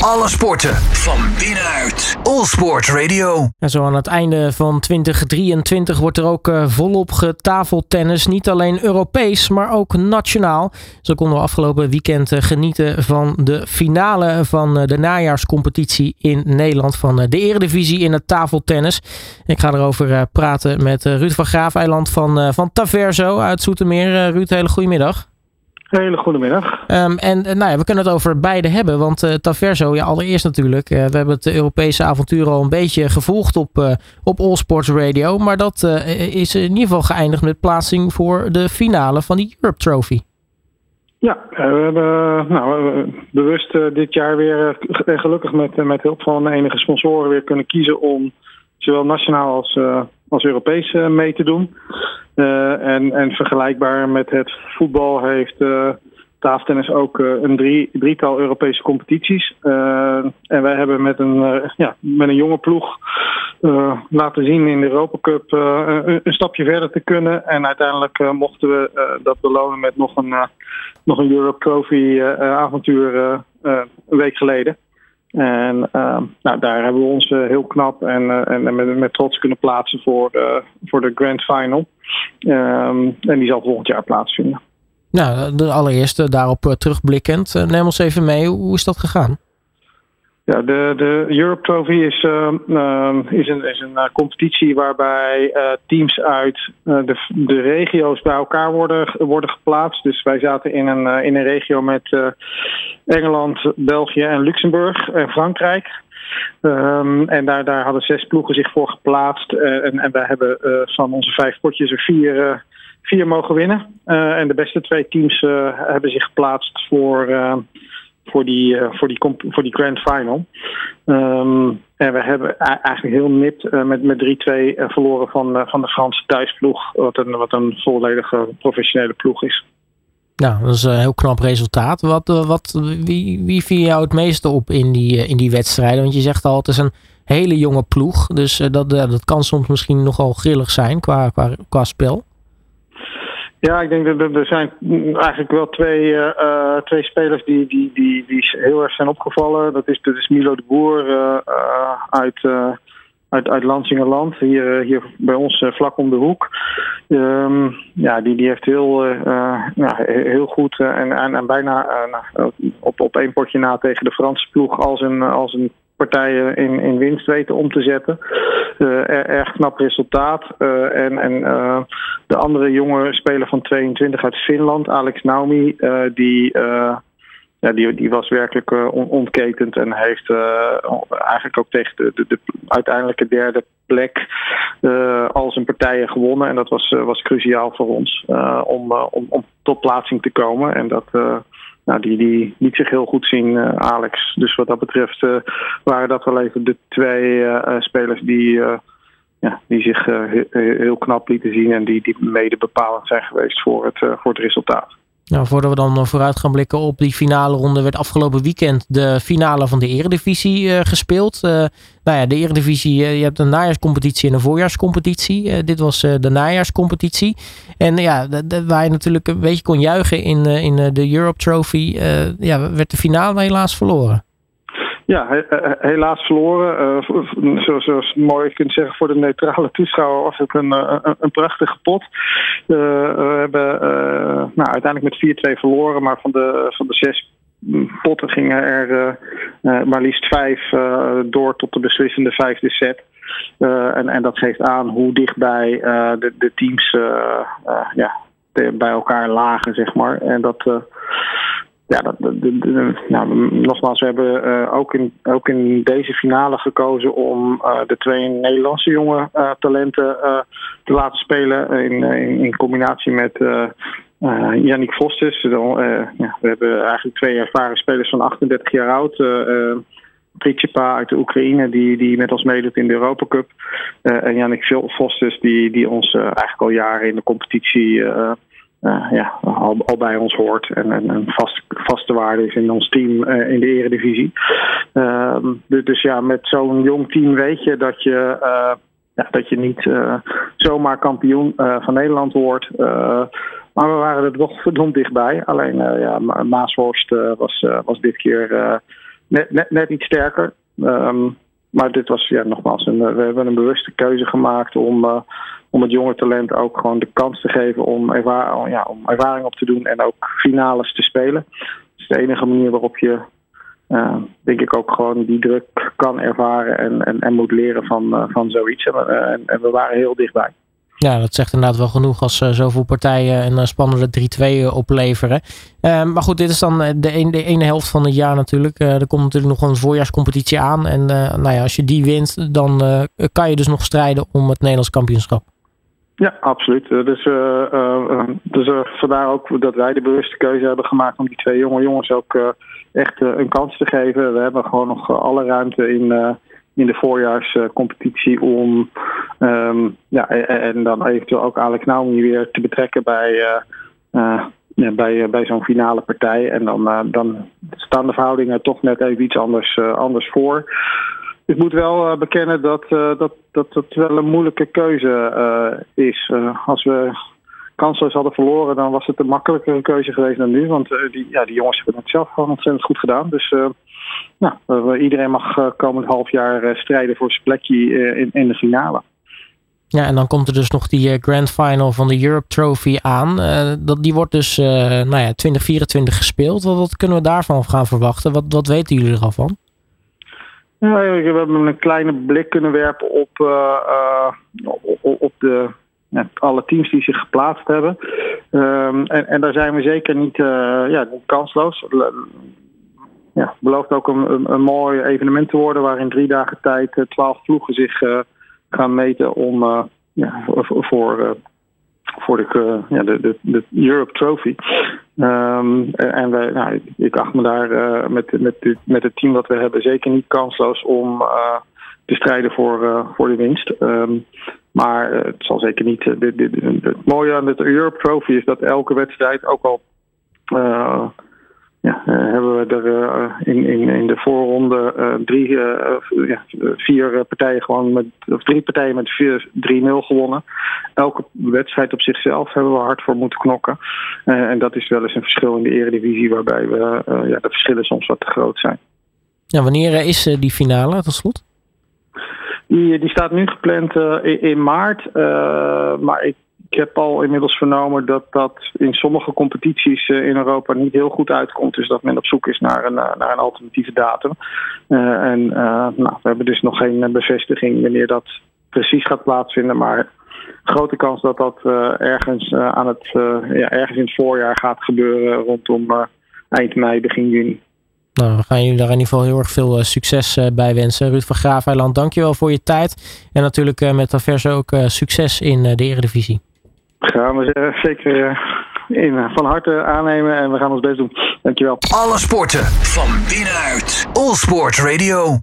Alle sporten van binnenuit. All Sport Radio. En zo aan het einde van 2023 wordt er ook uh, volop getafeltennis. Niet alleen Europees, maar ook nationaal. Zo konden we afgelopen weekend uh, genieten van de finale van uh, de najaarscompetitie in Nederland. Van de Eredivisie in het tafeltennis. Ik ga erover praten met Ruud van Graafeiland van, van Taverso uit Zoetermeer. Ruud, hele goedemiddag. Hele goedemiddag. Um, en nou ja, we kunnen het over beide hebben. Want uh, Taverso, ja, allereerst natuurlijk. Uh, we hebben het Europese avontuur al een beetje gevolgd op, uh, op All Sports Radio. Maar dat is in ieder geval geëindigd met plaatsing voor de finale van die Europe Trophy. Ja, we hebben nou, bewust dit jaar weer gelukkig met, met hulp van enige sponsoren weer kunnen kiezen om zowel nationaal als, als Europees mee te doen. Uh, en, en vergelijkbaar met het voetbal heeft uh, tafeltennis ook een drie, drietal Europese competities. en wij hebben met een, ja, met een jonge ploeg laten zien in de Europa Cup een, een, stapje verder te kunnen. En uiteindelijk mochten we dat belonen met nog een, nog een Europe Trophy avontuur een week geleden. En uh, nou, daar hebben we ons uh, heel knap en, uh, en met, met, trots kunnen plaatsen voor, voor de Grand Final. Um, en die zal volgend jaar plaatsvinden. Nou, de allereerste daarop terugblikkend. neem ons even mee, hoe is dat gegaan? Ja, de, de Europe Trophy is, uh, uh, is een, is een uh, competitie waarbij teams uit de, de regio's bij elkaar worden, worden geplaatst. Dus wij zaten in een, in een regio met Engeland, België en Luxemburg en Frankrijk. Um, en daar, daar hadden zes ploegen zich voor geplaatst. en, en wij hebben van onze vijf potjes er vier mogen winnen. en de beste twee teams hebben zich geplaatst voor voor die, uh, voor die, voor die grand final. Um, en we hebben eigenlijk heel nipt uh, met, met 3-2 uh, verloren van, van de Franse thuisploeg. Wat een, wat een volledige professionele ploeg is. Nou, dat is een heel knap resultaat. Wat, wat, wie, wie viel jou het meeste op in die, in die wedstrijden? Want je zegt al, het is een hele jonge ploeg. Dus dat, dat kan soms misschien nogal grillig zijn qua, qua, qua spel. Ja, ik denk dat er zijn eigenlijk wel twee, uh, twee spelers die, die, die, die heel erg zijn opgevallen. Dat is, dat is Milo de Boer uh, uit, uit, uit Lansingerland, hier, hier bij ons vlak om de hoek. Um, ja, die, die heeft heel, heel goed en, en, en bijna op, op één potje na tegen de Franse ploeg als een, als een partijen in, in winst weten om te zetten. Uh, erg knap resultaat. Uh, en en uh, de andere jonge speler van 22 uit Finland, Alex Naumi, die, ja, die, die was werkelijk on ontketend en heeft eigenlijk ook tegen de, de, de uiteindelijke derde plek al zijn partijen gewonnen. En dat was, was cruciaal voor ons om, om, om tot plaatsing te komen. En dat nou, die, die liet zich heel goed zien, uh, Alex. Dus wat dat betreft uh, waren dat wel even de twee uh, spelers die, ja, die zich heel knap lieten zien en die, die mede bepalend zijn geweest voor het, voor het resultaat. Nou, voordat we dan vooruit gaan blikken op die finale ronde, werd afgelopen weekend de finale van de Eredivisie gespeeld. Uh, nou ja, de Eredivisie, je hebt een najaarscompetitie en een voorjaarscompetitie. dit was de najaarscompetitie. En ja, waar je natuurlijk een beetje kon juichen in, in de Europe Trophy, ja, werd de finale helaas verloren. Ja, helaas verloren. Uh, zoals, zoals mooi kunt zeggen voor de neutrale toeschouwer was het een, een, een prachtige pot. Uh, we hebben nou, uiteindelijk met 4-2 verloren, maar van de, van de zes potten gingen er maar liefst vijf door tot de beslissende vijfde set. en, en dat geeft aan hoe dichtbij de, de teams ja, bij elkaar lagen, zeg maar. En dat ja, dat, nou, nogmaals, we hebben uh, ook, in, ook in deze finale gekozen om uh, de twee Nederlandse jonge uh, talenten te laten spelen in, in, in combinatie met Yannick Vosters. ja, we hebben eigenlijk twee ervaren spelers van 38 jaar oud. Pritsipa uit de Oekraïne, die, die met ons meedoet in de Europa Cup. en Yannick Vosters, die, die ons eigenlijk al jaren in de competitie ja, al, al, bij ons hoort en, en een vast, vaste waarde is in ons team uh, in de eredivisie. Uh, dus ja, met zo'n jong team weet je dat je, uh, ja, dat je niet zomaar kampioen van Nederland wordt. maar we waren er toch verdomd dichtbij. Alleen ja, Maasworst was, was dit keer net, net, net iets sterker. Ehm, maar dit was ja, nogmaals, een, we hebben een bewuste keuze gemaakt om, om het jonge talent ook gewoon de kans te geven om, ervaring, ja, om ervaring op te doen en ook finales te spelen. Dat is de enige manier waarop je uh, denk ik ook gewoon die druk kan ervaren en, en, en moet leren van, van zoiets. En, en, we waren heel dichtbij. Ja, dat zegt inderdaad wel genoeg als uh, zoveel partijen een spannende 3-2 opleveren. maar goed, dit is dan de, de ene helft van het jaar natuurlijk. er komt natuurlijk nog een voorjaarscompetitie aan. En nou ja, als je die wint, dan kan je dus nog strijden om het Nederlands kampioenschap. Ja, absoluut. Dus, uh, dus vandaar ook dat wij de bewuste keuze hebben gemaakt om die twee jonge jongens ook echt een kans te geven. We hebben gewoon nog alle ruimte in, in de voorjaarscompetitie om um, ja, en, en, dan eventueel ook Alex Naomi weer te betrekken bij, ja, bij, bij zo'n finale partij. En dan, dan staan de verhoudingen toch net even iets anders, anders voor. Ik moet wel bekennen dat, dat, dat het wel een moeilijke keuze is. als we kansloos hadden verloren, dan was het een makkelijkere keuze geweest dan nu. Want die, ja, die jongens hebben het zelf gewoon ontzettend goed gedaan. Dus nou, iedereen mag komend half jaar strijden voor zijn plekje in, in de finale. Ja, en dan komt er dus nog die grand final van de Europe Trophy aan. dat, die wordt dus nou ja, 2024 gespeeld. Wat, wat, kunnen we daarvan gaan verwachten? Wat, wat weten jullie er al van? Ja, we hebben een kleine blik kunnen werpen op, uh, op de, alle teams die zich geplaatst hebben. Um, en, en, daar zijn we zeker niet, uh, ja, kansloos. Ja, belooft ook een, een, mooi evenement te worden waarin drie dagen tijd twaalf ploegen zich gaan meten om ja, voor, voor de, ja, de, de, de Europe Trophy. Um, en wij, nou, ik acht me daar met, met, met het team dat we hebben zeker niet kansloos om te strijden voor, voor de winst. Um, maar het zal zeker niet. het mooie aan de Europe Trophy is dat elke wedstrijd, ook al ja, uh, hebben we er in, in, in de voorronde drie, ja, vier partijen gewoon met, of drie partijen met 3-0 gewonnen. Elke wedstrijd op zichzelf hebben we hard voor moeten knokken. en dat is wel eens een verschil in de eredivisie waarbij we, ja, de verschillen soms wat te groot zijn. Ja, wanneer is die finale tot slot? Die, die staat nu gepland in, in, maart. maar ik heb al inmiddels vernomen dat dat in sommige competities eh, in Europa niet heel goed uitkomt. Dus dat men op zoek is naar een, eh, naar een alternatieve datum. En nou, we hebben dus nog geen bevestiging wanneer dat precies gaat plaatsvinden. Maar grote kans dat dat ergens, aan het, ja, ergens in het voorjaar gaat gebeuren rondom eind mei, begin juni. Nou, we gaan jullie daar in ieder geval heel erg veel succes bij wensen. Ruud van Graafeiland, dankjewel voor je tijd. En natuurlijk met Averse ook succes in de Eredivisie gaan we zeker eh, in, van harte aannemen en we gaan ons best doen. Dankjewel. Alle sporten van binnenuit. All Sport Radio.